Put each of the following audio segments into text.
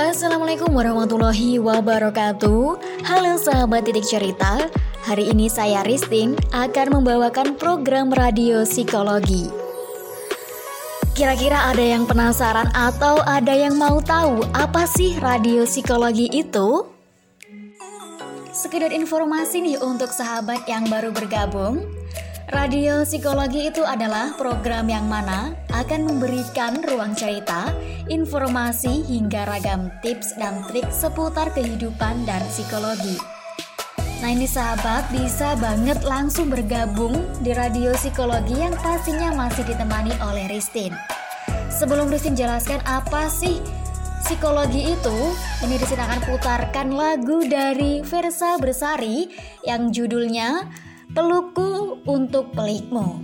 Assalamualaikum warahmatullahi wabarakatuh. Halo sahabat titik cerita. Hari ini saya Ristin akan membawakan program radio psikologi. Kira-kira ada yang penasaran atau ada yang mau tahu apa sih radio psikologi itu? Sekedar informasi nih untuk sahabat yang baru bergabung Radio Psikologi itu adalah program yang mana akan memberikan ruang cerita, informasi hingga ragam tips dan trik seputar kehidupan dan psikologi. Nah ini sahabat bisa banget langsung bergabung di Radio Psikologi yang pastinya masih ditemani oleh Ristin. Sebelum Ristin jelaskan apa sih psikologi itu, ini Ristin akan putarkan lagu dari Versa Bersari yang judulnya Pelukku untuk pelikmu.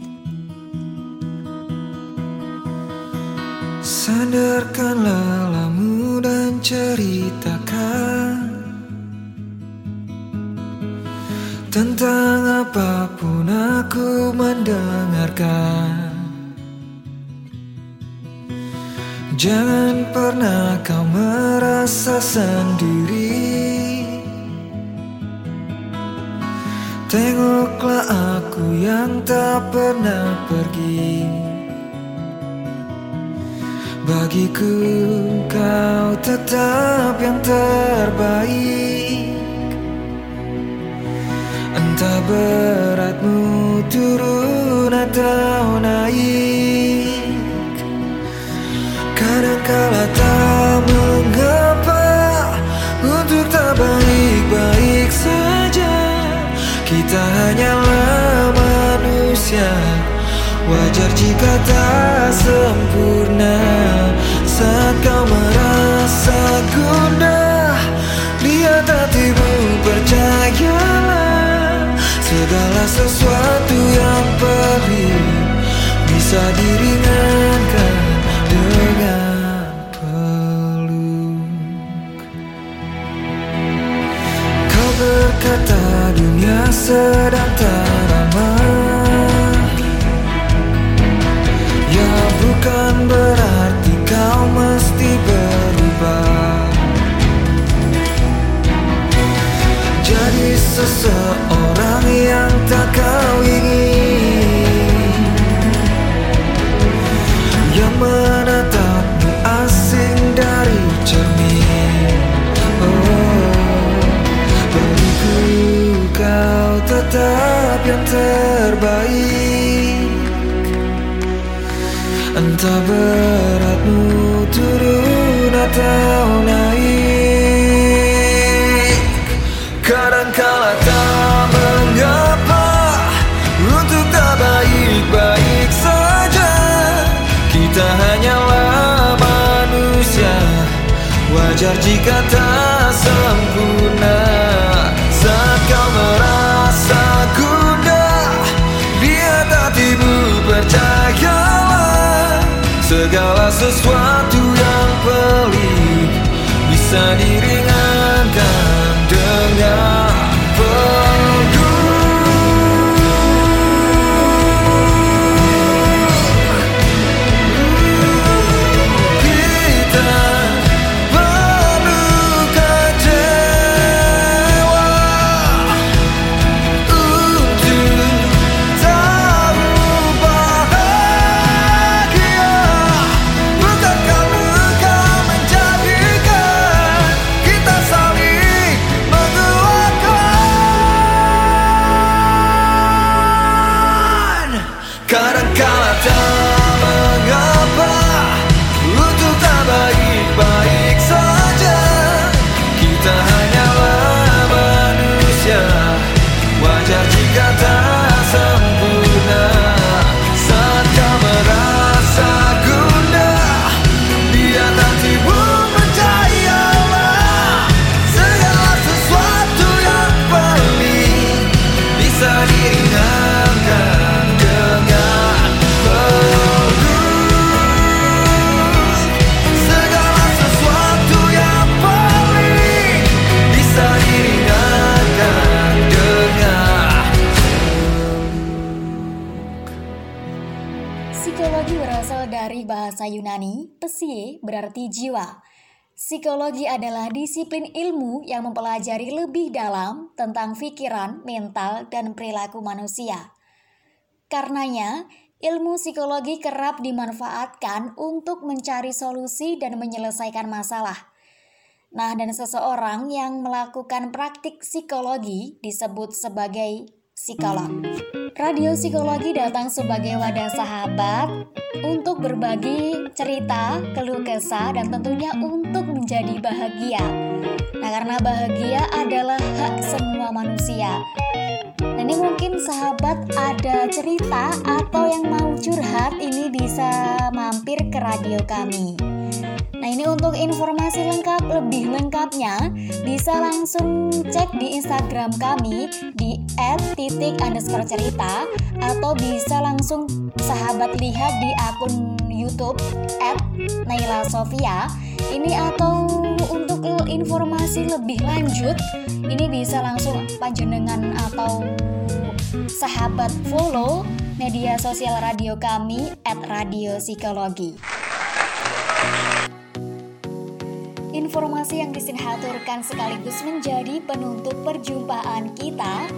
Sandarkan lelamu dan ceritakan Tentang apa pun aku mendengarkan Jangan pernah kau merasa sendiri Tengoklah aku yang tak pernah pergi. Bagiku kau tetap yang terbaik. Entah beratmu turun atau naik. Kadangkala tak kita hanyalah manusia. Wajar jika tak sempurna. Saat kau merasa gundah Lihat hatimu percayalah Segala sesuatu yang perih Bisa diringankan answered tetap yang terbaik. Entah beratmu turun atau naik. Kadangkala tak mengapa Untuk tak baik-baik saja. Kita hanyalah manusia Wajar jika tak sempurna Segala sesuatu yang pelik Bisa diringankan dengan Psikologi berasal dari bahasa Yunani, psie berarti jiwa. Psikologi adalah disiplin ilmu yang mempelajari lebih dalam tentang pikiran, mental, dan perilaku manusia. Karenanya, ilmu psikologi kerap dimanfaatkan untuk mencari solusi dan menyelesaikan masalah. Nah, dan seseorang yang melakukan praktik psikologi disebut sebagai psikolog. Radio Psikologi datang sebagai wadah sahabat untuk berbagi cerita, keluh kesah, dan tentunya untuk menjadi bahagia. Nah, karena bahagia adalah hak semua manusia. Nah, ini mungkin sahabat ada cerita atau yang mau curhat ini bisa mampir ke radio kami. Nah ini untuk informasi lengkap lebih lengkapnya bisa langsung cek di Instagram kami di @titik underscore cerita atau bisa langsung sahabat lihat di akun YouTube Naila Sofia ini atau untuk informasi lebih lanjut ini bisa langsung panjenengan atau sahabat follow media sosial radio kami at Radio Psikologi. Informasi yang disinhaturkan sekaligus menjadi penutup perjumpaan kita.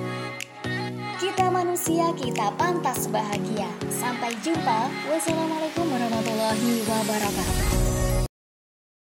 Kita manusia, kita pantas bahagia. Sampai jumpa. Wassalamualaikum warahmatullahi wabarakatuh.